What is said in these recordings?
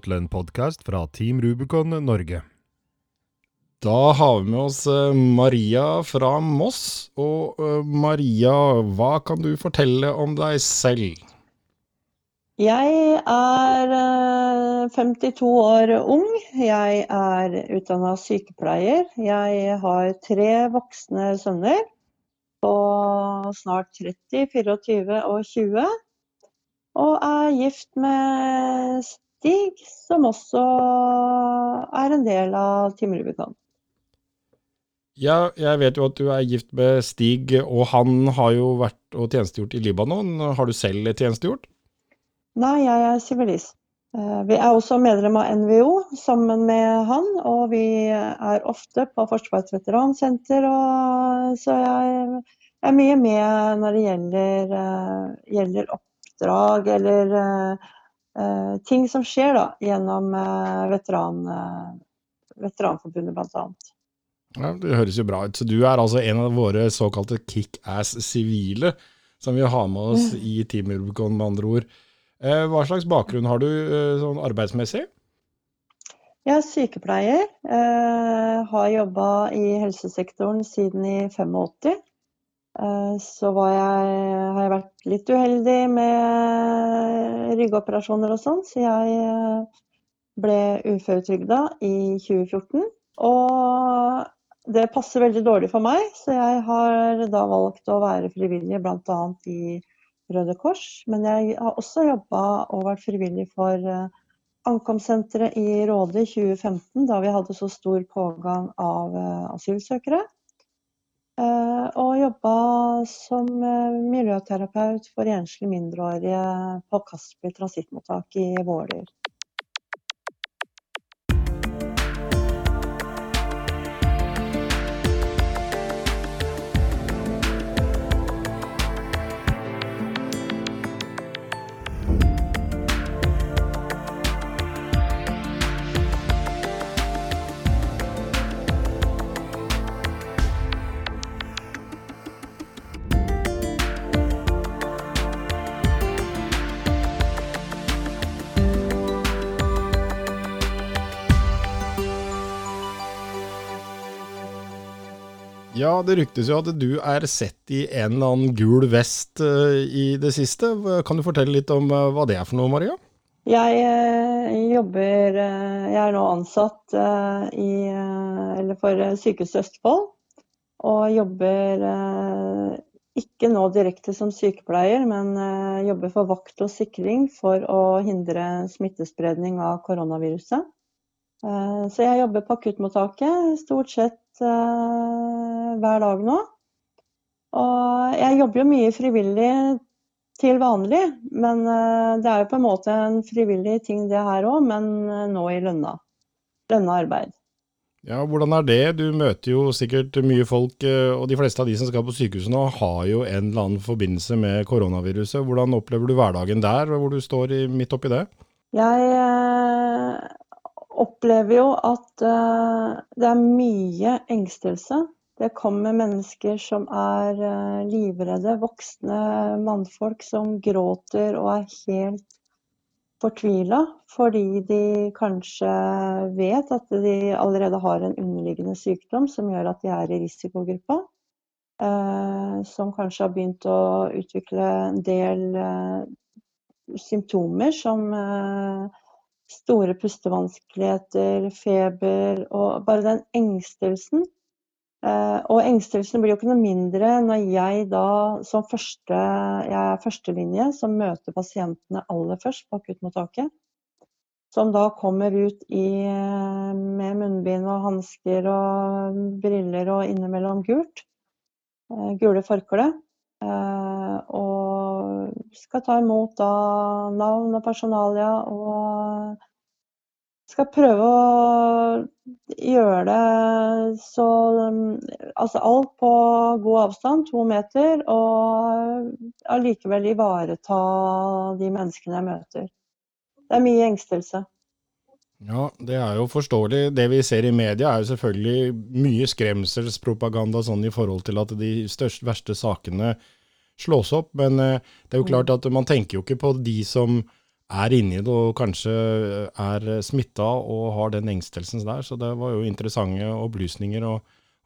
Til en podkast fra Team Rubicon Norge. Da har vi med oss eh, Maria fra Moss. Og eh, Maria, hva kan du fortelle om deg selv? Jeg er eh, 52 år ung. Jeg er utdanna sykepleier. Jeg har tre voksne sønner på snart 30, 24 og 20. Og er gift med Stig, som også er en del av Team Rubicon. Ja, jeg vet jo at du er gift med Stig, og han har jo vært og tjenestegjort i Libanon. Har du selv tjenestegjort? Nei, jeg er sivilist. Eh, Vi er også medlem av NVO sammen med han, og vi er ofte på Forsvarets veteransenter, og så jeg er mye med når det gjelder, eh, gjelder oppdrag eller eh, ting som skjer da, gjennom eh, veteran, eh, Veteranforbundet bl.a. Ja, Det høres jo bra ut. Så du er altså en av våre såkalte kickass-sivile, som vi har med oss i Team Rubicon, med andre ord. Eh, Hva slags bakgrunn har du sånn arbeidsmessig? Jeg er sykepleier, har jobba i helsesektoren siden i 85. Eh, så jeg, har jeg vært litt uheldig med ryggoperasjoner og sånn, så jeg eh, ble uføretrygda i 2014. Og det passer veldig dårlig for meg, så jeg har da valgt å være frivillig bl.a. i Røde Kors. Men jeg har også jobba og vært frivillig for eh, ankomstsenteret i Råde i 2015, da vi hadde så stor pågang av asylsøkere. Eh, Og jobba som eh, miljøterapeut for enslige mindreårige på Kasper transittmottak i Våler. Ja, det ryktes jo at du er sett i en eller annen gul vest eh, i det siste. Kan du fortelle litt om eh, hva det er for noe, Maria? Jeg eh, jobber Jeg er nå ansatt i, for eh, Sykehuset Østfold. Og jobber ikke nå direkte som sykepleier, men jobber for vakt og sikring for å hindre smittespredning av koronaviruset. Så jeg jobber på akuttmottaket stort sett hver dag nå. Og jeg jobber jo mye frivillig til vanlig, men eh, det er jo på en måte en frivillig ting det her òg, men eh, nå i lønna. Lønna arbeid. Ja, hvordan er det? Du møter jo sikkert mye folk, eh, og de fleste av de som skal på sykehuset nå har jo en eller annen forbindelse med koronaviruset. Hvordan opplever du hverdagen der, hvor du står i, midt oppi det? Jeg eh, opplever jo at eh, det er mye engstelse. Det kommer mennesker som er eh, livredde, voksne mannfolk som gråter og er helt fortvila fordi de kanskje vet at de allerede har en underliggende sykdom som gjør at de er i risikogruppa. Eh, som kanskje har begynt å utvikle en del symptomer som store pustevanskeligheter, feber og bare den engstelsen. Eh, og engstelsen blir jo ikke noe mindre når jeg da som første, jeg er førstelinje som møter pasientene aller først på akuttmottaket. Som da kommer ut i, eh, med munnbind og hansker og briller og innimellom gult. Eh, gule forkle. Eh, og skal ta imot da navn og personalia og skal prøve å gjøre det så Altså alt på god avstand, to meter, og allikevel ivareta de menneskene jeg møter. Det er mye engstelse. Ja, det er jo forståelig. Det vi ser i media er jo selvfølgelig mye skremselspropaganda sånn i forhold til at de største, verste sakene slås opp. Men eh, det er jo klart at man tenker jo ikke på de som er inni det og kanskje er smitta og har den engstelsen der. Så det var jo interessante opplysninger å,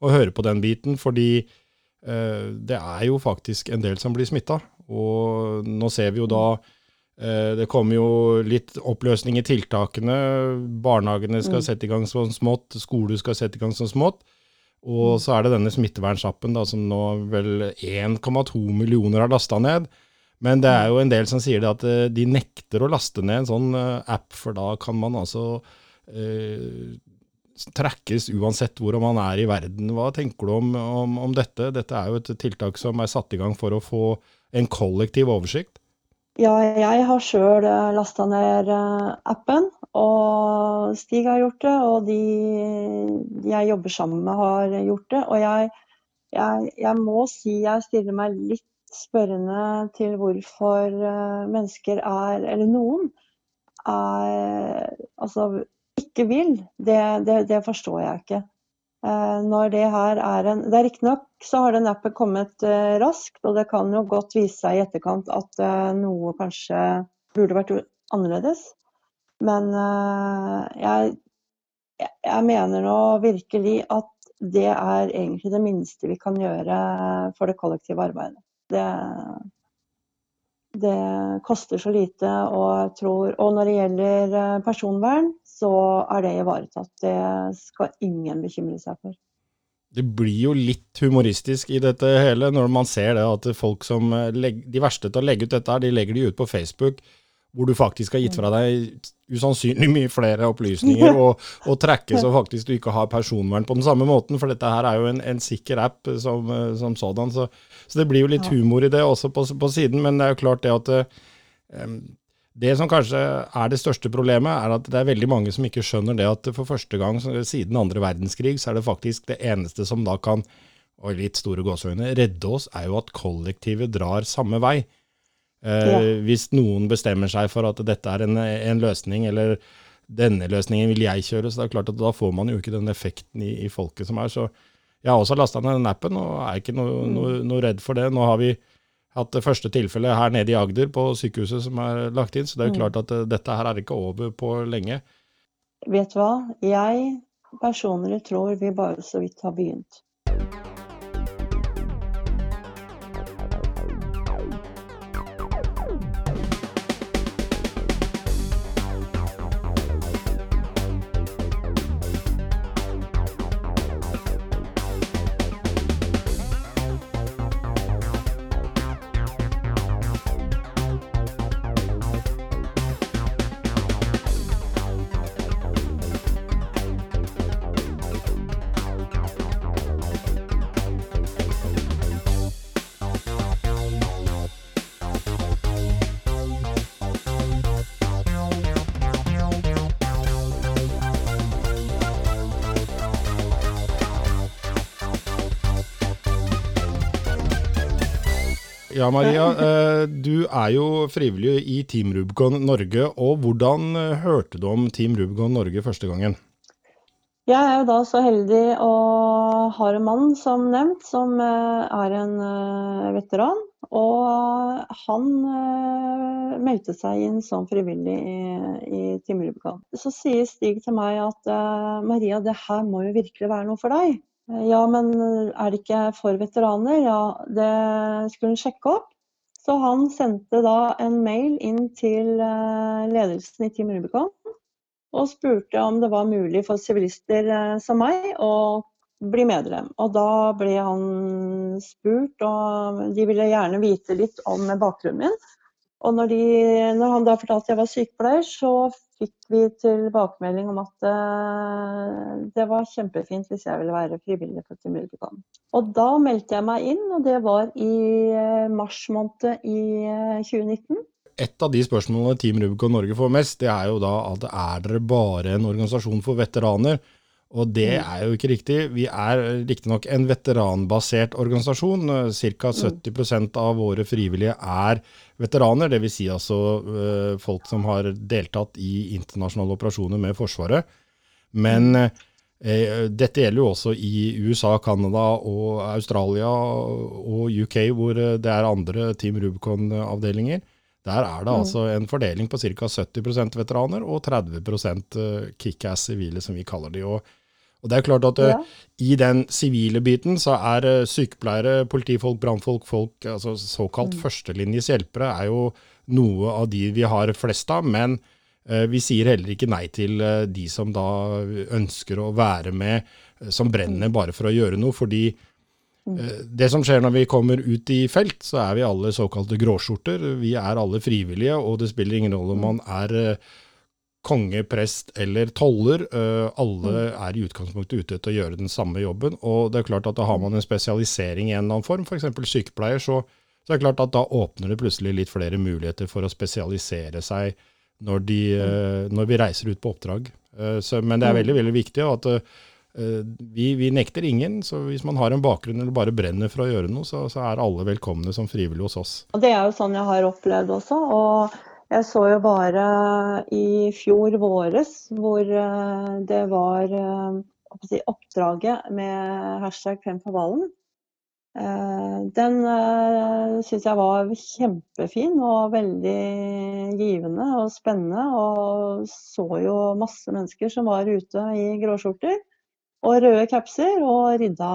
å høre på den biten, fordi eh, det er jo faktisk en del som blir smitta. Og nå ser vi jo da eh, det kommer jo litt oppløsning i tiltakene. Barnehagene skal Mm. sette i gang sånn smått, skole skal sette i gang sånn smått. Og så er det denne smittevernsappen da, som nå vel 1,2 millioner har lasta ned. Men det er jo en del som sier det at eh, de nekter å laste ned en sånn eh, app, for da kan man altså eh, trackes uansett hvor man er i verden. Hva tenker du om, om, om dette? Dette er jo et tiltak som er satt i gang for å få en kollektiv oversikt. Ja, jeg har sjøl lasta ned eh, appen, og Stig har gjort det, og de jeg jobber sammen med har gjort det. Og jeg, jeg, jeg må si jeg stiller meg litt spørrende til hvorfor eh, mennesker er, eller noen, er altså ikke vil. Det, det, det forstår jeg ikke. Eh, Når det her er en Det er riktignok så har den appen kommet eh, raskt, og det kan jo godt vise seg i etterkant at eh, noe kanskje burde vært annerledes. Men jeg- jeg mener nå virkelig at det er egentlig det minste vi kan gjøre for det kollektive arbeidet. Det, det koster så lite, og tror Og når det gjelder eh, personvern, så er det ivaretatt. Det skal ingen bekymre seg for. Det blir jo litt humoristisk i dette hele, når man ser det at folk som legger, De verste til å legge ut dette, her, de legger de ut på Facebook, hvor du faktisk har gitt fra deg usannsynlig mye flere opplysninger, og, og trekkes og faktisk du ikke har personvern på den samme måten, for dette her er jo en, en sikker app som, eh, som sådan. Så, så det blir jo litt humor i det også på, på siden, men det er jo klart det at um, det som kanskje er det største problemet, er at det er veldig mange som ikke skjønner det at for første gang siden andre verdenskrig, så er det faktisk det eneste som da kan, og litt store gåseøyne, redde oss, er jo at kollektivet drar samme vei. Eh, Ja. Hvis noen bestemmer seg for at dette er en, en løsning, eller denne løsningen vil jeg kjøre, så det er klart at da får man jo ikke den effekten i, i folket som er. Så jeg har også lasta ned den appen og er ikke noe, no, no redd for det. Nå har vi hatt det første tilfellet her nede i Agder på sykehuset som er lagt inn, så det er jo Mm. klart at eh, dette her er ikke over på lenge. Vet du hva? Jeg personlig tror vi bare så vidt har begynt. Ja, Maria, eh, du er jo frivillig i Team Rubicon Norge, og hvordan eh, hørte du om Team Rubicon Norge første gangen? Jeg er jo da så heldig å ha en mann, som nevnt, som eh, er en veteran. Og han meldte seg inn som frivillig i, i Team Rubicon. Så sier Stig til meg at Maria, det her må jo virkelig være noe for deg. Eh, Ja, men er det ikke for veteraner? Ja, det skulle han sjekke opp. Så han sendte da en mail inn til eh, ledelsen i Team Rubicon og spurte om det var mulig for sivilister eh, som meg å bli medlem. Og da ble han spurt, og de ville gjerne vite litt om bakgrunnen min. Og når, de, når han da fortalte at jeg var sykepleier, så fikk vi tilbakemelding om at eh, det var kjempefint hvis jeg ville være frivillig for Team Rubicon. Og da meldte jeg meg inn, og det var i eh, mars måned i eh, 2019. Et av de spørsmålene Team Rubicon Norge får mest, det er jo da at er dere bare en organisasjon for veteraner? Og det er jo ikke riktig. Vi er riktignok en veteranbasert organisasjon. Ca. 70% av våre frivillige er veteraner, dvs. Si altså eh, folk som har deltatt i internasjonale operasjoner med Forsvaret. Men eh, dette gjelder jo også i USA, Canada og Australia og UK, hvor eh, det er andre Team Rubicon-avdelinger. Der er det Mm. altså en fordeling på ca. 70% veteraner og 30 eh, kickass sivile, som vi kaller de. Og, og det er klart at eh, Ja. i den sivile biten så er eh, sykepleiere, politifolk, brannfolk, folk, altså såkalt Mm. førstelinjes hjelpere, er jo noe av de vi har flest av. Men vi sier heller ikke nei til de som da ønsker å være med, som brenner bare for å gjøre noe. fordi Det som skjer når vi kommer ut i felt, så er vi alle såkalte gråskjorter. Vi er alle frivillige, og det spiller ingen rolle om man er eh, konge, prest eller toller. Eh, Alle er i utgangspunktet ute etter å gjøre den samme jobben. Og det er klart at da har man en spesialisering i en eller annen form, f.eks. sykepleier, så, så er det klart at da åpner det plutselig litt flere muligheter for å spesialisere seg når, de, eh, når vi reiser ut på oppdrag. Eh, Så, men det er veldig, veldig viktig at eh, vi, vi nekter ingen, så hvis man har en bakgrunn eller bare brenner for å gjøre noe, så, så er alle velkomne som frivillige hos oss. Det er jo sånn jeg har opplevd også. Og jeg så jo bare i fjor våres hvor eh, det var eh, oppdraget med hashtag Fem for. Eh, Den syns jeg var kjempefin og veldig givende og spennende. Og så jo masse mennesker som var ute i gråskjorter og røde capser og rydda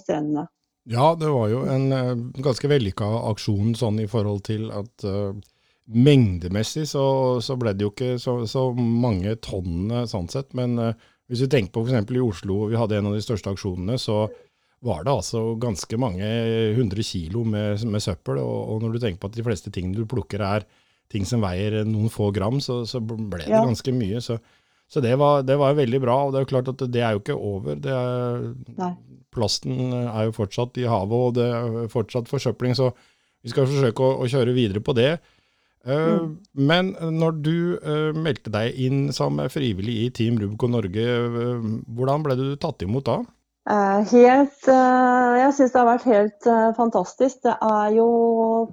strendene. Ja, det var jo en eh, ganske vellykka aksjon sånn i forhold til at uh, mengdemessig så, så ble det jo ikke så, så mange tonn eh, sånn sett. Men uh, hvis vi tenker på f.eks. i Oslo, vi hadde en av de største aksjonene, så var det altså ganske mange hundre kilo med, med søppel. Og, og når du tenker på at de fleste tingene du plukker er ting som veier noen få gram, så, så ble det Ja. ganske mye. Så, så det, var, det var veldig bra. Og det er jo klart at det er jo ikke over. Det er, plasten er jo fortsatt i havet, og det er fortsatt forsøpling, så vi skal forsøke å, å kjøre videre på det. Eh, Men når du uh, meldte deg inn som frivillig i Team Rubicon Norge, uh, hvordan ble du tatt imot da? Helt, jeg syns det har vært helt fantastisk. Det er jo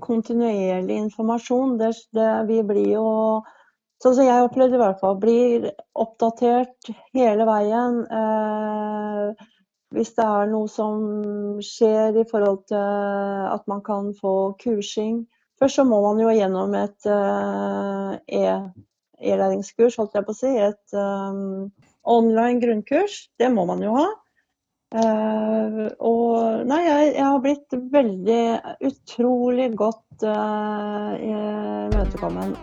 kontinuerlig informasjon. Det, det, vi blir jo, sånn som jeg opplevde i hvert fall, blir oppdatert hele veien. Eh, hvis det er noe som skjer i forhold til at man kan få kursing. Først så må man jo gjennom et eh, e- e-læringskurs, holdt jeg på å si. Et eh, online grunnkurs. Det må man jo ha. Uh, og nei, jeg, jeg har blitt veldig utrolig godt uh, imøtekommen.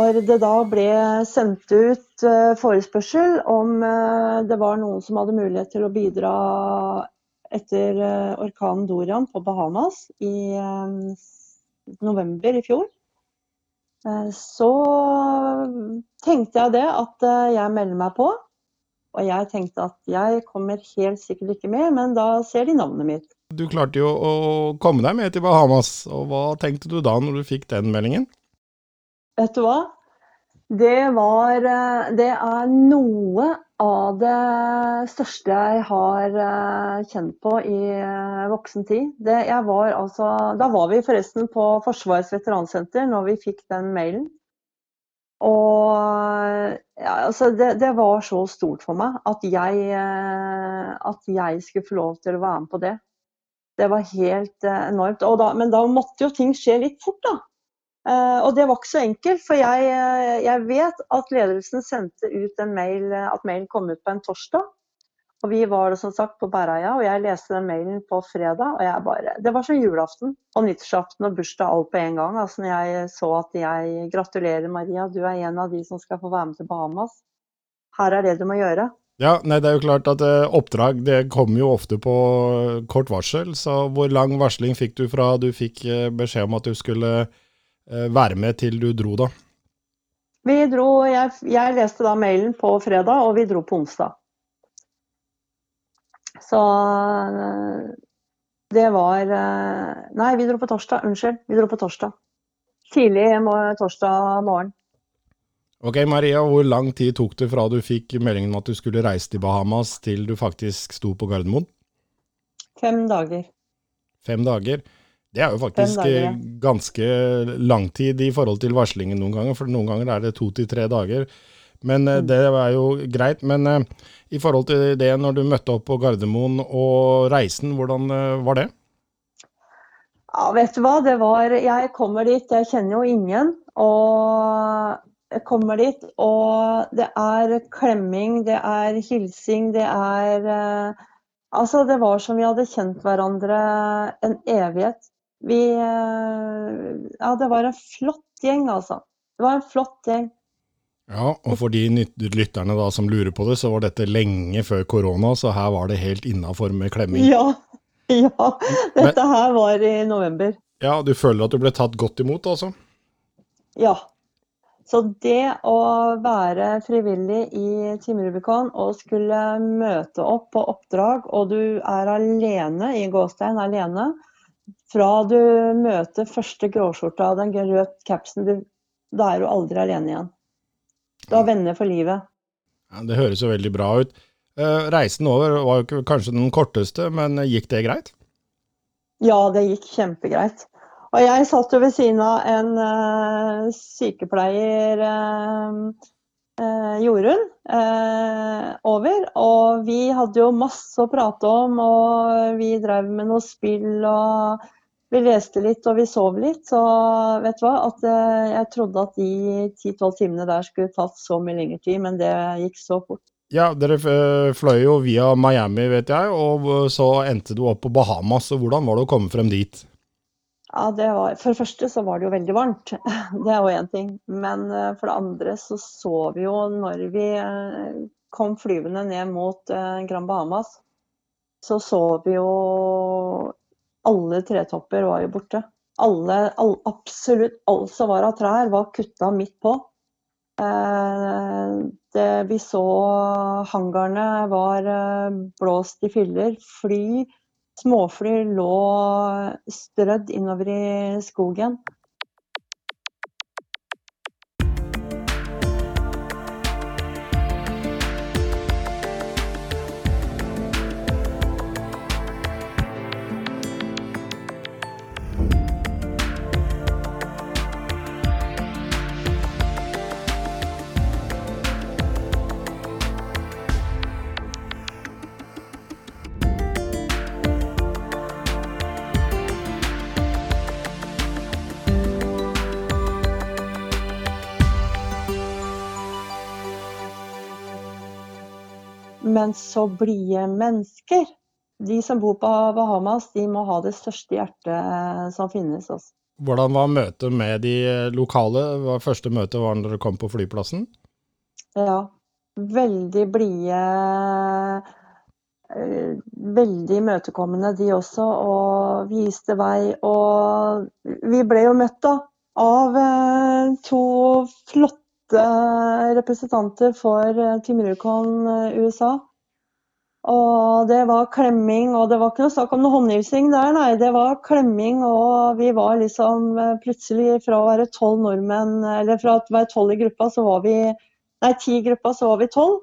Når det da ble sendt ut eh, forespørsel om eh, det var noen som hadde mulighet til å bidra etter eh, orkanen Dorian på Bahamas i november i fjor, så tenkte jeg det at jeg melder meg på. Og jeg tenkte at jeg kommer helt sikkert ikke med, men da ser de navnet mitt. Du klarte jo å komme deg med til Bahamas, og hva tenkte du da når du fikk den meldingen? Vet du hva? Det var eh, Det er noe av det største jeg har eh, kjent på i eh, voksen tid. Det, var altså, da var vi forresten på Forsvarets veteransenter når vi fikk den mailen. Og ja, altså det, det var så stort for meg at jeg, at jeg skulle få lov til å være med på det. Det var helt enormt. Da, men da måtte jo ting skje litt fort, da. Eh, og det var ikke så enkelt, for jeg, eh, jeg vet at ledelsen sendte ut en mail, eh, at mailen kom ut på en torsdag. Og vi var som sagt på Bæreia, og jeg leste den mailen på fredag. og jeg bare, Det var som julaften og nyttårsaften og bursdag alt på en gang. altså når jeg så at jeg Gratulerer, Maria, du er en av de som skal få være med til Bahamas. Her er det du må gjøre. Ja, nei, det er jo klart at eh, oppdrag det kommer jo ofte på kort varsel. Så hvor lang varsling fikk du fra du fikk eh, beskjed om at du skulle være med til du dro, da? Vi dro, jeg, jeg leste da mailen på fredag, og vi dro på onsdag. Så eh, det var eh, Nei, vi dro på torsdag. Unnskyld. Vi dro på torsdag. Tidlig torsdag morgen. Ok, Maria, hvor lang tid tok det fra du fikk meldingen om at du skulle reise til Bahamas, til du faktisk sto på Gardermoen? Fem dager. Fem dager. Det er jo faktisk eh, ganske lang tid i forhold til varslingen noen ganger, for noen ganger er det to til tre dager. Men Mm. eh, det er jo greit. Men uh, i forhold til det når du møtte opp på Gardermoen og reisen, hvordan uh, var det? Ja, vet du hva, det var Jeg kommer dit, jeg kjenner jo ingen. Og jeg kommer dit, og det er klemming, det er hilsing, det er uh, Altså, det var som vi hadde kjent hverandre en evighet. Vi eh, Ja, det var en flott gjeng, altså. Det var en flott gjeng. Ja, og for de lytterne da som lurer på det, så var dette lenge før korona, så her var det helt innafor med klemming. Ja. Ja. Dette her var i november. Ja, du føler at du ble tatt godt imot, altså? Ja. Så det å være frivillig i Team Rubicon og skulle møte opp på oppdrag, og du er alene i gåstein, alene, fra du møter første gråskjorta og den røde capsen, du, da er du aldri alene igjen. Du har venner for livet. Ja, det høres jo veldig bra ut. Eh, reisen over var jo kanskje den korteste, men gikk det greit? Ja, det gikk kjempegreit. Og jeg satt jo ved siden av en uh, sykepleier, eh, eh, Jorunn, eh, over. Og vi hadde jo masse å prate om, og vi drev med noe spill og vi leste litt og vi sov litt. Så vet du hva, at eh, jeg trodde at de 10-12 timene der skulle tatt så mye lengre tid, men det gikk så fort. Ja, dere eh, fløy jo via Miami, vet jeg, og så endte du opp på Bahamas. og hvordan var det å komme frem dit? Ja, det var, For det første så var det jo veldig varmt, det er jo én ting. Men eh, for det andre så så vi jo når vi eh, kom flyvende ned mot eh, Gran Bahamas, så så vi jo alle tretopper var jo borte. Alle, all, absolutt alt som var av trær, var kutta midt på. Det, vi så hangarene var blåst i filler. Fly Småfly lå strødd innover i skogen. Men så blide mennesker. De som bor på Bahamas, de må ha det største hjertet som finnes. Også. Hvordan var møtet med de lokale? Hva første møte var når dere kom på flyplassen? Ja, veldig blide. eh, Veldig imøtekommende, de også, og viste vei. Og vi ble jo møtt da av eh, to flotte representanter for eh, eh, USA. Og det var klemming, og det var ikke noe snakk om noe håndhilsing der, nei. Det var klemming, og vi var liksom eh, plutselig fra å være tolv nordmenn, eller fra å være tolv i gruppa, så var vi Nei, ti i gruppa, så var vi tolv.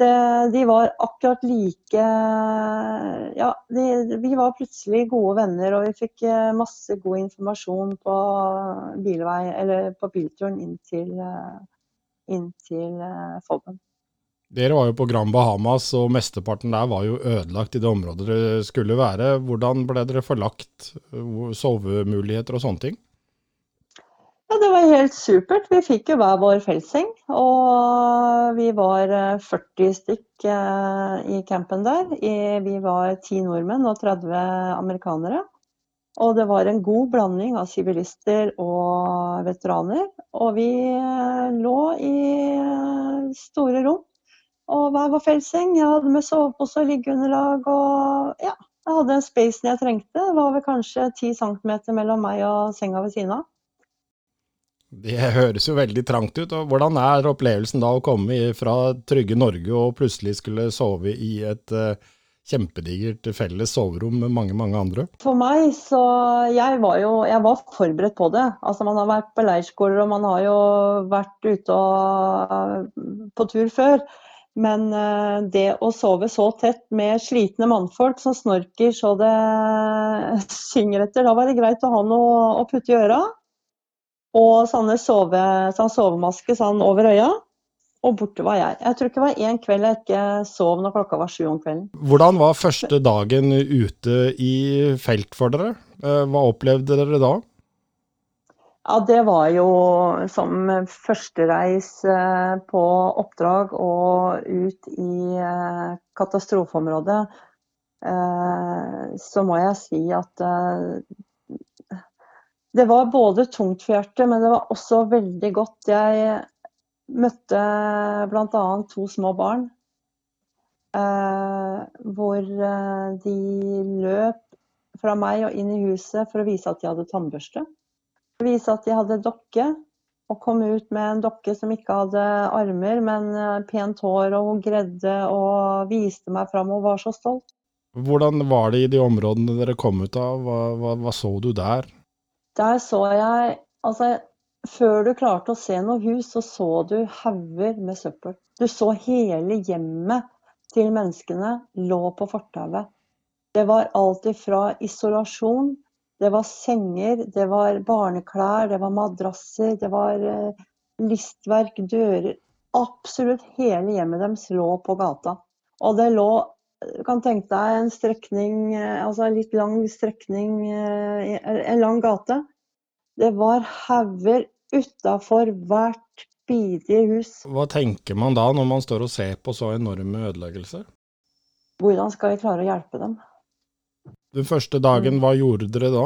De var akkurat like Ja, de, vi var plutselig gode venner, og vi fikk eh, masse god informasjon på bilvei, eller på bilturen inn til, eh, til Folben. Dere var jo på Grand Bahamas, og mesteparten der var jo ødelagt i det området dere skulle være. Hvordan ble dere forlagt? Sovemuligheter og sånne ting? Ja, det var helt supert. Vi fikk jo hver vår feltseng. Og vi var eh, 40 stykk eh, i campen der. Vi var 10 nordmenn og 30 amerikanere. Og det var en god blanding av sivilister og veteraner. Og vi eh, lå i eh, store rom. Og hver vår feltseng. Jeg hadde med sovepose og liggeunderlag og ja. Jeg hadde den spacen jeg trengte. Det var vel kanskje ti centimeter mellom meg og senga ved siden av. Det høres jo veldig trangt ut. og Hvordan er opplevelsen da å komme fra trygge Norge og plutselig skulle sove i et uh, kjempedigert felles soverom med mange, mange andre? For meg så Jeg var jo jeg var forberedt på det. Altså Man har vært på leirskoler og man har jo vært ute og, på tur før. Men uh, det å sove så tett med slitne mannfolk som snorker så det synger etter, da var det greit å ha noe å putte i øra. Og sånne sove, sånn sovemaske sånn over øya og borte var jeg. Jeg tror ikke det var én kveld jeg ikke sov når klokka var sju om kvelden. Hvordan var første dagen ute i felt for dere? Eh, hva opplevde dere da? Ja, Det var jo som førstereis eh, på oppdrag og ut i eh, katastrofeområdet. Så må jeg si at det var både tungt for hjertet, men det var også veldig godt. Jeg Møtte bl.a. to små barn. Eh, hvor eh, de løp fra meg og inn i huset for å vise at de hadde tannbørste. Vise at de hadde dokke, og kom ut med en dokke som ikke hadde armer, men eh, pent hår, og hun gredde og viste meg fram og var så stolt. Hvordan var det i de områdene dere kom ut av? Hva, hva, hva så du der? Der så jeg Altså, før du klarte å se noe hus, så så du hauger med søppel. Du så hele hjemmet til menneskene lå på fortauet. Det var alt ifra isolasjon, det var senger, det var barneklær, det var madrasser, det var eh, listverk, dører Absolutt hele hjemmet deres lå på gata. Og det lå du kan tenke deg en strekning, eh, altså en litt lang strekning, eh, en lang gate. Det var hauger utafor hvert bidige hus. Hva tenker man da når man står og ser på så enorme ødeleggelser? Hvordan skal vi klare å hjelpe dem? Den første dagen, hva gjorde dere da?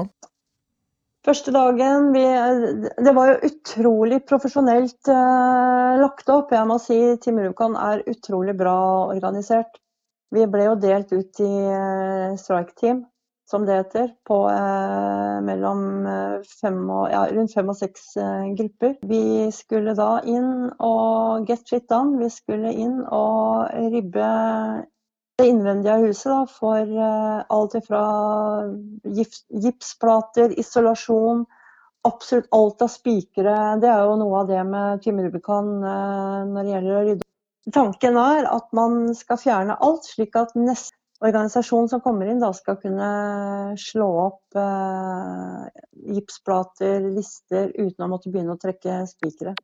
Første dagen vi, Det var jo utrolig profesjonelt eh, lagt opp. Jeg må si Team Rubicon er utrolig bra organisert. Vi ble jo delt ut i eh, strike team som det heter, på eh, mellom eh, fem og, ja, rundt fem og seks eh, grupper. Vi skulle da inn og get shit done. Vi skulle inn og ribbe det innvendige av huset da, for eh, alt ifra gipsplater, isolasjon, absolutt alt av spikere. Det er jo noe av det med Team Rubicon eh, når det gjelder å rydde. Tanken er at man skal fjerne alt, slik at neste organisasjon som kommer inn, da skal kunne slå opp eh, gipsplater, lister, uten å måtte begynne å trekke spikere.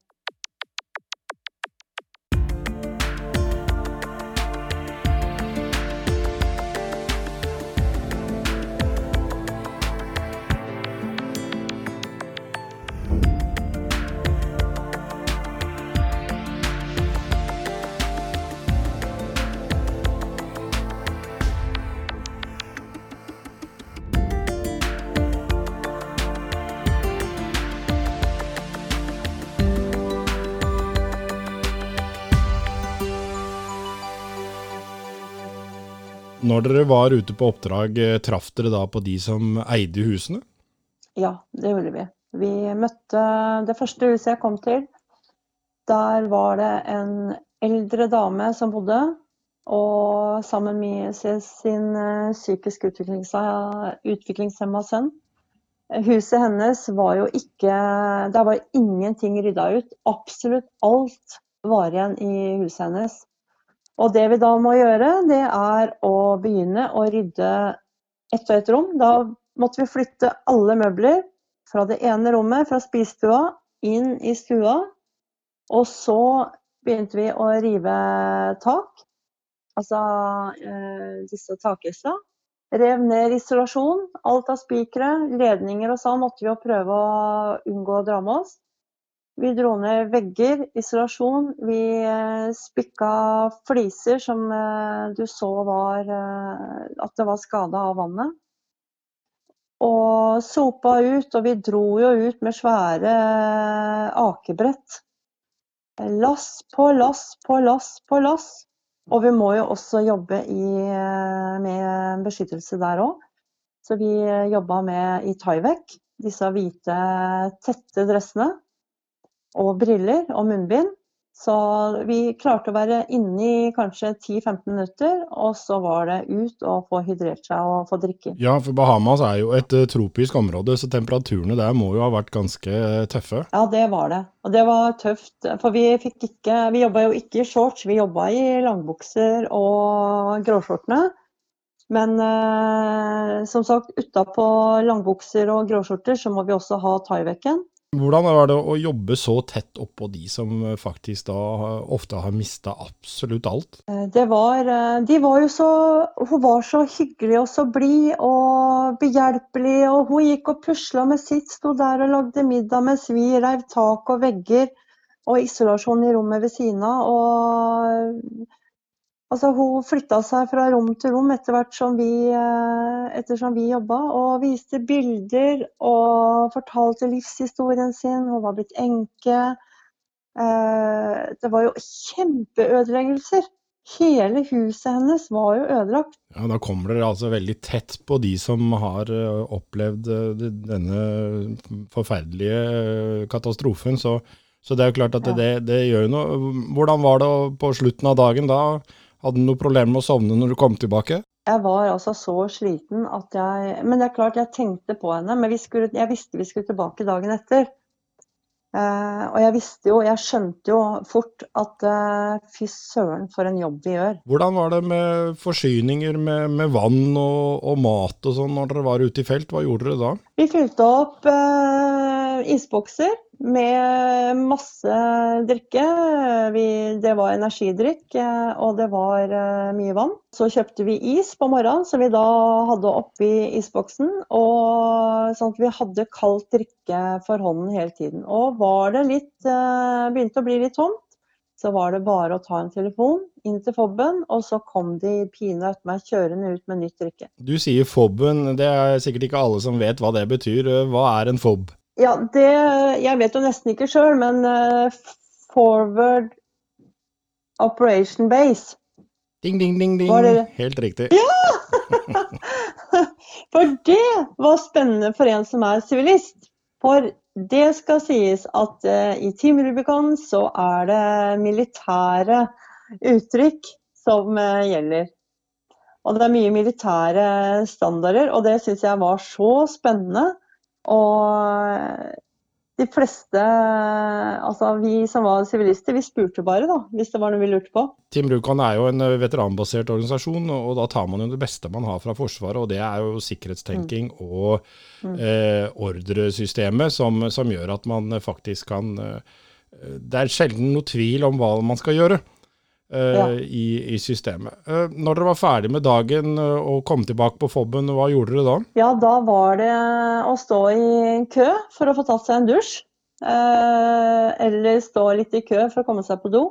Når dere var ute på oppdrag, eh, traff dere da på de som eide husene? Ja, det gjorde vi. Vi møtte det første huset jeg kom til. Der var det en eldre dame som bodde, og sammen med sin eh, psykisk utviklingshemma sønn. Huset hennes var jo ikke Der var ingenting rydda ut. Absolutt alt var igjen i huset hennes. Og det vi da må gjøre, det er å begynne å rydde ett og ett rom. Da måtte vi flytte alle møbler fra det ene rommet, fra spisestua, inn i stua. Og så begynte vi å rive tak, altså eh, disse takgjessa. Rev ned isolasjon, alt av spikere, ledninger og sånn måtte vi jo prøve å unngå å dra med oss. Vi dro ned vegger, isolasjon. Vi eh, spikka fliser som eh, du så var eh, at det var skada av vannet. Og sopa ut, og vi dro jo ut med svære akebrett. Lass på lass på lass på lass. Og vi må jo også jobbe i, med beskyttelse der òg. Så vi jobba med i Tyvek, disse hvite, tette dressene. Og briller og munnbind. Så vi klarte å være inne i kanskje 10-15 minutter, og så var det ut og få hydrert seg og få drikke. Ja, for Bahamas er jo et eh, tropisk område, så temperaturene der må jo ha vært ganske eh, tøffe. Ja, det var det. Og det var tøft. For vi fikk ikke Vi jobba jo ikke i shorts, vi jobba i langbukser og gråskjortene. Men eh, som sagt, utapå langbukser og gråskjorter så må vi også ha Tyvecken. Hvordan var det å jobbe så tett oppå de som eh, faktisk da ofte har mista absolutt alt? Eh, Det var, eh, de var jo så, hun var så hyggelig og så blid og behjelpelig. Og hun gikk og pusla med sitt, sto der og lagde middag mens vi reiv tak og vegger. Og isolasjon i rommet ved siden av. altså, hun flytta seg fra rom til rom etter hvert som vi, eh, ettersom vi jobba. Og viste bilder og fortalte livshistorien sin. Hun var blitt enke. Eh, Det var jo kjempeødeleggelser. Hele huset hennes var jo ødelagt. Ja, Da kommer dere altså veldig tett på de som har eh, opplevd denne forferdelige katastrofen. Så, så det er jo klart at det, det, det gjør noe. Hvordan var det på slutten av dagen da? Hadde du noe problem med å sovne når du kom tilbake? Jeg var altså så sliten at jeg Men det er klart, jeg tenkte på henne. Men vi skulle, jeg visste vi skulle tilbake dagen etter. Eh, og jeg visste jo, jeg skjønte jo fort at eh, fy søren for en jobb vi gjør. Hvordan var det med forsyninger med, med vann og, og mat og sånn når dere var ute i felt? Hva gjorde dere da? Vi fylte opp eh, isbokser med masse drikke. Vi, det var energidrikk, eh, og det var eh, mye vann. Så kjøpte vi is på morgenen, som vi da hadde oppi isboksen. Og sånn at vi hadde kaldt drikke for hånden hele tiden. Og var det litt eh, Begynte å bli litt tomt, så var det bare å ta en telefon inn til FOB-en, og så kom de pina etter meg kjørende ut med nytt drikke. Du sier FOB-en, det er sikkert ikke alle som vet hva det betyr. Hva er en FOB? Ja, det Jeg vet jo nesten ikke sjøl, men eh, Forward Operation Base. Ding, ding, ding, ding. Det- Helt riktig. Ja! For det var spennende for en som er sivilist. For det skal sies at uh, i Team Rubicon så er det militære uttrykk som uh, gjelder. Og det er mye militære standarder, og det syns jeg var så spennende. Og de fleste, altså vi som var sivilister, vi spurte bare, da, hvis det var noe vi lurte på. Team Rjukan er jo en eh, veteranbasert organisasjon, og da tar man jo det beste man har fra Forsvaret, og det er jo sikkerhetstenking og eh, ordresystemet som, som gjør at man faktisk kan eh, Det er sjelden noe tvil om hva man skal gjøre. Eh, Ja. i, i systemet. Eh, når dere var ferdig med dagen eh, og kom tilbake på FOB-en, hva gjorde dere da? Ja, da var det å stå i kø for å få tatt seg en dusj. Eh, eller stå litt i kø for å komme seg på do.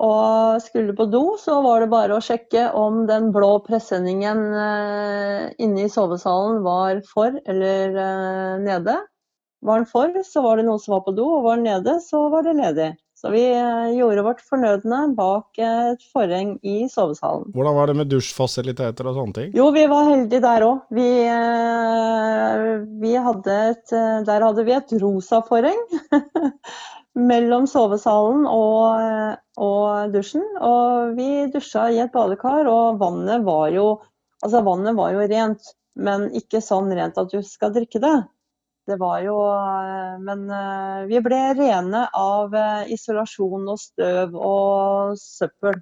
Og skulle du på do, så var det bare å sjekke om den blå presenningen eh, inne i sovesalen var for eller eh, nede. Var den for, så var det noen som var på do, og var den nede, så var det ledig. Så vi eh, gjorde vårt fornødne bak et forheng i sovesalen. Hvordan var det med dusjfasiliteter og sånne ting? Jo, vi var heldige der òg. Vi, eh, vi hadde et eh, Der hadde vi et rosa forheng mellom sovesalen og, og dusjen. Og vi dusja i et badekar, og vannet var jo Altså, vannet var jo rent, men ikke sånn rent at du skal drikke det. Det var jo eh, Men eh, vi ble rene av eh, isolasjon og støv og søppel.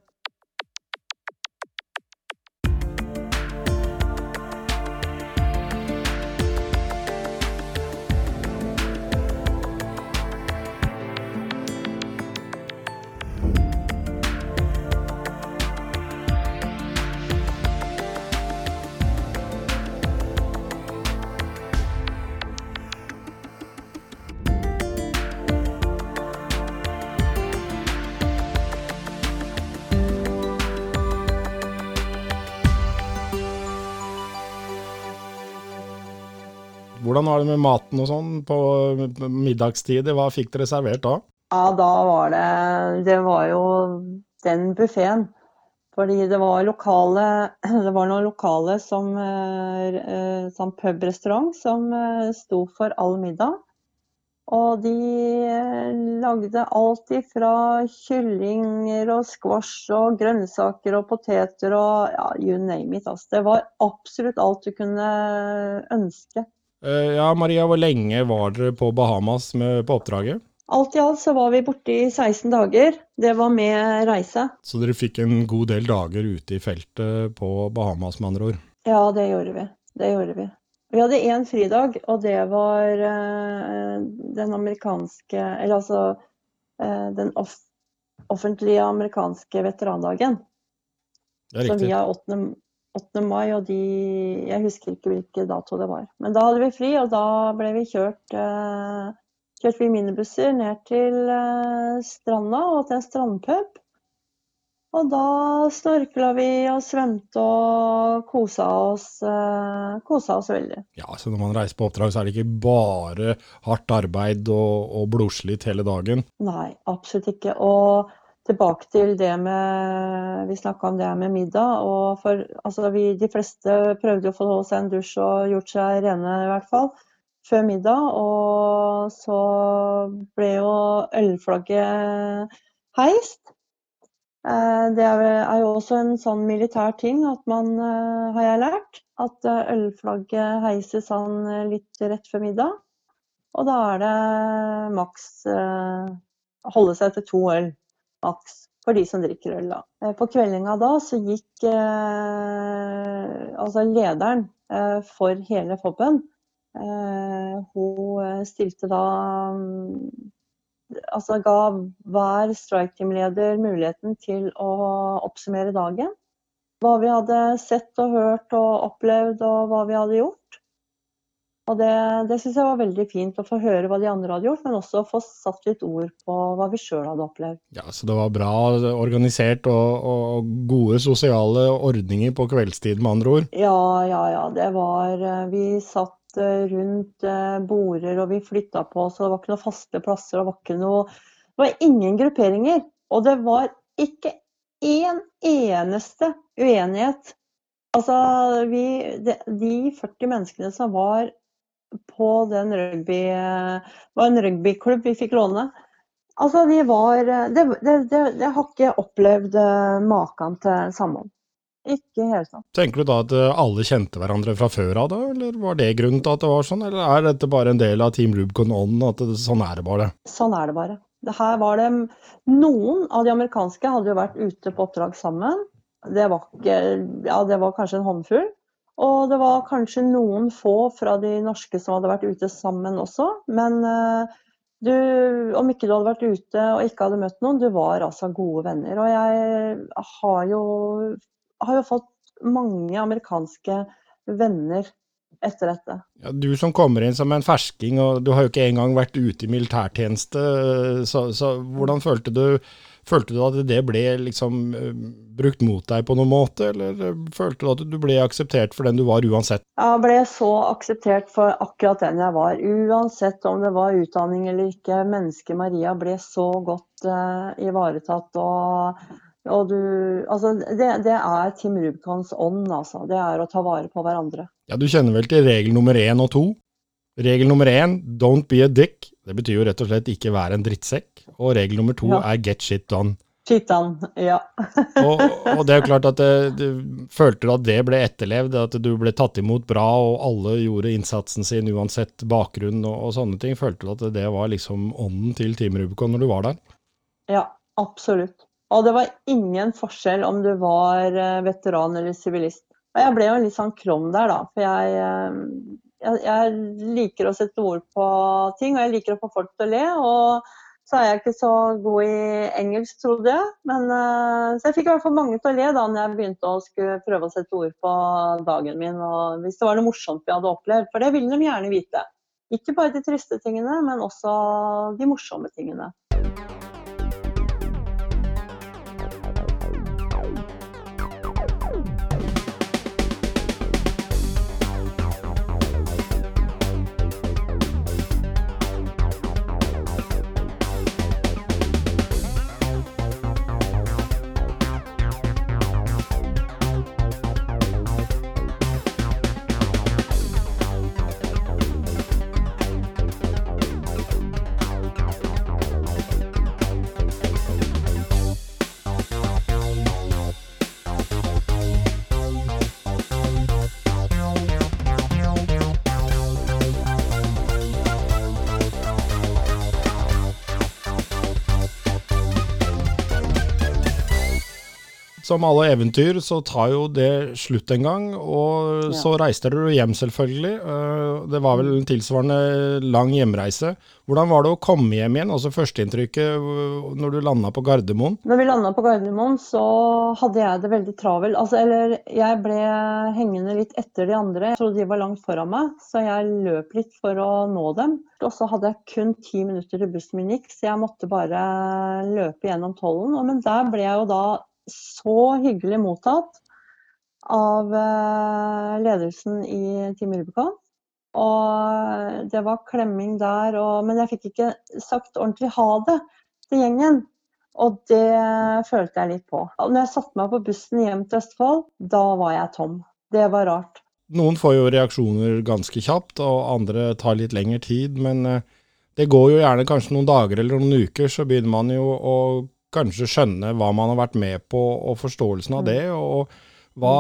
Hvordan var det med maten og sånn på middagstider? Hva fikk dere servert da? Ja, da var det Det var jo den buffeen. Fordi det var lokale Det var noen lokale som Sånn pubrestaurant som eh, sto for all middag. Og de lagde alt ifra kyllinger og squash og grønnsaker og poteter og ja, you name it. Altså. Det var absolutt alt du kunne ønske. Eh, ja, Maria, hvor lenge var dere på Bahamas med, på oppdraget? Alt i alt så var vi borte i 16 dager. Det var med reise. Så dere fikk en god del dager ute i feltet på Bahamas, med andre ord? Ja, det gjorde vi. Det gjorde vi. Vi hadde én fridag, og det var uh, den amerikanske Eller altså uh, den off offentlige amerikanske veterandagen. Det er Så vi riktig. har 8. 8. mai, og de Jeg husker ikke hvilken dato det var. Men da hadde vi fri, og da ble vi kjørt eh, Kjørte vi minibusser ned til eh, stranda og til en strandpub. Og da snorkla vi og svømte og kosa oss, eh, kosa oss veldig. Ja, så når man reiser på oppdrag, så er det ikke bare hardt arbeid og, og blodslitt hele dagen. Nei, absolutt ikke. Og tilbake til det med Vi snakka om det med middag. Og for altså vi, de fleste prøvde å få seg en dusj og gjort seg rene, i hvert fall, før middag. Og så ble jo ølflagget heist. Eh, Det er jo også en sånn militær ting at man, eh, har jeg lært, at eh, ølflagget heises sånn eh, litt rett før middag. Og da er det maks holde seg til to øl, maks, for de som drikker øl, da. Eh, På kveldinga da så gikk eh, altså lederen eh, for hele FOB-en, eh, hun eh, stilte da mm, Altså ga hver strike-team-leder muligheten til å oppsummere dagen. Hva vi hadde sett og hørt og opplevd, og hva vi hadde gjort. Og det, det syns jeg var veldig fint å få høre hva de andre hadde gjort, men også få satt litt ord på hva vi sjøl hadde opplevd. Ja, Så det var bra organisert og, og gode sosiale ordninger på kveldstid, med andre ord. Ja, ja, ja. Det var eh, Vi satt eh, rundt borer, border og vi flytta på og det var ikke noen faste plasser. Det var ikke noe Det var ingen grupperinger. Og det var ikke én eneste uenighet. Altså, vi De, de 40 menneskene som var på den rugby Det var en rugbyklubb vi fikk låne. Altså, vi var Det, det, det, jeg har ikke opplevd eh, maken til samhold. Ikke i sånn. hele tatt. Tenker du da at eh, alle kjente hverandre fra før av, da, eller var det grunnen til at det var sånn, eller er dette bare en del av Team Rubicon On, at det, sånn er det bare? Sånn er det bare. Det her var det Noen av de amerikanske hadde jo vært ute på oppdrag sammen. Det var, ikke, ja, det var kanskje en håndfull. Og det var kanskje noen få fra de norske som hadde vært ute sammen også. Men eh, du, om ikke du hadde vært ute og ikke hadde møtt noen, du var altså gode venner. Og jeg har jo, har jo fått mange amerikanske venner etter dette. Ja, du som kommer inn som en fersking, og du har jo ikke engang vært ute i militærtjeneste, så, så hvordan følte du Følte du at det ble liksom eh, brukt mot deg på noen måte, eller eh, følte du at du ble akseptert for den du var uansett? Jeg ble så akseptert for akkurat den jeg var, uansett om det var utdanning eller ikke. Mennesket Maria ble så godt uh, ivaretatt. Og, og du Altså, det, det er Tim Rubicons ånd, altså. Det er å ta vare på hverandre. Ja, Du kjenner vel til regel nummer én og to? Regel nummer én, don't be a dick. Det betyr jo rett og slett ikke være en drittsekk. Og regel nummer to Ja. er get shit done. Shit done, ja. Og, og det er jo klart at det, du følte du at det ble etterlevd, at du ble tatt imot bra, og alle gjorde innsatsen sin uansett bakgrunn og, og sånne ting. Følte du at det var liksom ånden til Team Rubicon når du var der? Ja, absolutt. Og det var ingen forskjell om du var eh, veteran eller sivilist. Og jeg ble jo litt sånn krom der, da. For jeg, eh, jeg, jeg liker å sette ord på ting, og jeg liker å få folk til å le. Og så er jeg ikke så god i engelsk, trodde jeg. Men, eh, så jeg fikk i hvert fall mange til å le da når jeg begynte å skulle prøve å sette ord på dagen min. Og hvis det var noe morsomt vi hadde opplevd. For det ville de gjerne vite. Ikke bare de triste tingene, men også de morsomme tingene. Som alle eventyr så tar jo det slutt en gang, og så reiste dere hjem selvfølgelig. Eh, Det var vel en tilsvarende lang hjemreise. Hvordan var det å komme hjem igjen? Altså førsteinntrykket øh, når du landa på Gardermoen? Når vi landa på Gardermoen, så hadde jeg det veldig travelt. Altså, eller jeg ble hengende litt etter de andre. Jeg trodde de var langt foran meg, så jeg løp litt for å nå dem. Og så hadde jeg kun ti minutter til bussen min gikk, så jeg måtte bare løpe gjennom tollen. Men der ble jeg jo da så hyggelig mottatt av eh, ledelsen i Team Rubicon. Og det var klemming der, og, men jeg fikk ikke sagt ordentlig ha det til gjengen. Og det følte jeg litt på. Og når jeg satte meg på bussen hjem til Østfold, da var jeg tom. Det var rart. Noen får jo reaksjoner ganske kjapt, og andre tar litt lengre tid. Men eh, det går jo gjerne kanskje noen dager eller noen uker, så begynner man jo å kanskje skjønne hva man har vært med på, og forståelsen av det. og hva,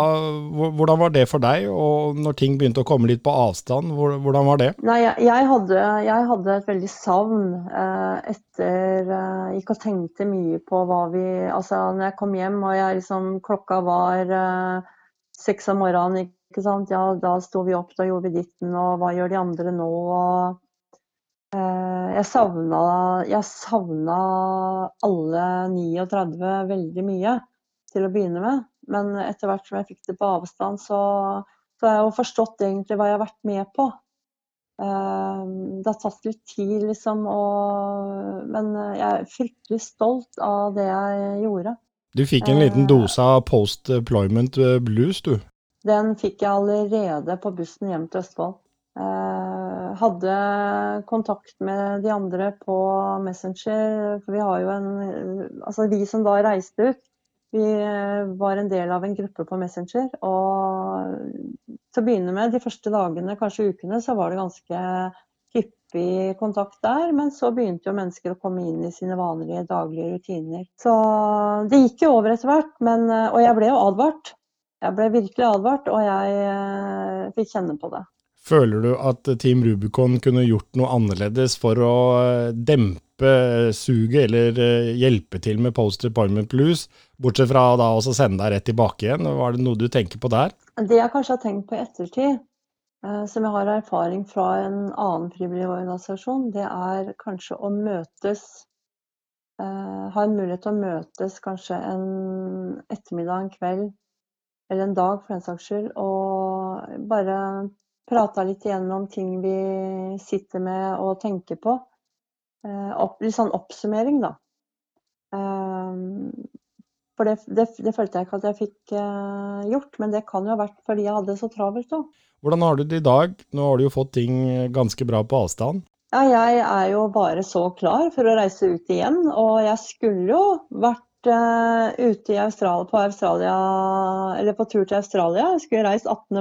Hvordan var det for deg, og når ting begynte å komme litt på avstand, hvordan var det? Nei, jeg, jeg, hadde, jeg hadde et veldig savn eh, etter eh, Gikk og tenkte mye på hva vi Altså, når jeg kom hjem og jeg liksom Klokka var eh, seks om morgenen, ikke sant. Ja, da sto vi opp, da gjorde vi ditten, og hva gjør de andre nå? Og, jeg savna Jeg savna alle 39 veldig mye til å begynne med. Men etter hvert som jeg fikk det på avstand, så, så har jeg jo forstått egentlig hva jeg har vært med på. Eh, Det har tatt litt tid, liksom, og, men jeg er fryktelig stolt av det jeg gjorde. Du fikk en liten Eh. dose av post employment blues, du. Den fikk jeg allerede på bussen hjem til Østfold. Hadde kontakt med de andre på Messenger, for vi har jo en Altså vi som da reiste ut, vi eh, var en del av en gruppe på Messenger. Og til å begynne med, de første dagene, kanskje ukene, så var det ganske hyppig kontakt der. Men så begynte jo mennesker å komme inn i sine vanlige daglige rutiner. Så det gikk jo over etter hvert. Men, eh, og jeg ble jo advart. Jeg ble virkelig advart, og jeg eh, fikk kjenne på det. Føler du at Team Rubicon kunne gjort noe annerledes for å eh, dempe suget, eller eh, hjelpe til med post Department blues, bortsett fra da også sende deg rett tilbake igjen? Var det noe du tenker på der? Det jeg kanskje har tenkt på i ettertid, eh, som jeg har erfaring fra en annen frivillig organisasjon, det er kanskje å møtes eh, Ha en mulighet til å møtes kanskje en ettermiddag, en kveld eller en dag for den saks skyld, og bare prata litt igjennom ting vi sitter med og tenker på. Eh, opp, litt sånn oppsummering, da. Eh, for det, det, det følte jeg ikke at jeg fikk eh, gjort, men det kan jo ha vært fordi jeg hadde det så travelt òg. Hvordan har du det i dag? Nå har du jo fått ting ganske bra på avstand. Ja, jeg er jo bare så klar for å reise ut igjen, og jeg skulle jo vært uh, ute i Australia, på Australia, eller på tur til Australia. Jeg skulle reist 18.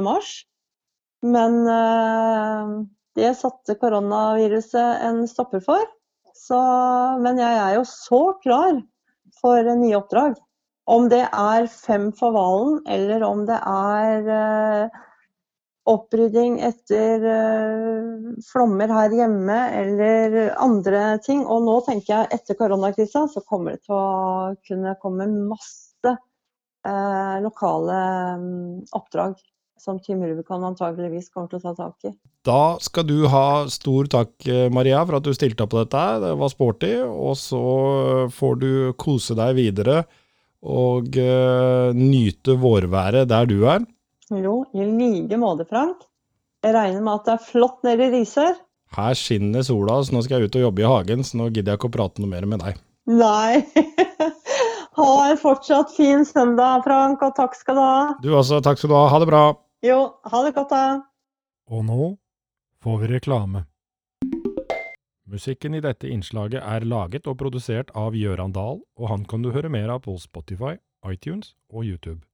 men eh, det satte koronaviruset en stopper for. Så, men jeg er jo så klar for nye oppdrag. Om det er fem for hvalen, eller om det er eh, opprydding etter eh, flommer her hjemme eller andre ting. Og nå tenker jeg etter koronakrisa så kommer det til å kunne komme masse lokale mm, oppdrag som Team Rubicon antageligvis kommer til å ta tak i. Da skal du ha stor takk, eh, Maria, for at du stilte opp på dette. Det var sporty. Og så får du kose deg videre og uh, nyte vårværet der du er. Jo, i like måte, Frank. Jeg regner med at det er flott nede i Risør. Her skinner sola, så nå skal jeg ut og jobbe i hagen, så nå gidder jeg ikke å prate noe mer med deg. Nei. ha en fortsatt fin søndag, Frank, og takk skal du ha. Du også, takk skal du ha. Ha det bra. Jo, ha det godt, da. Og nå får vi reklame. Musikken i dette innslaget er laget og produsert av Gjøran Dahl, og han kan du høre mer av på Spotify, iTunes og YouTube.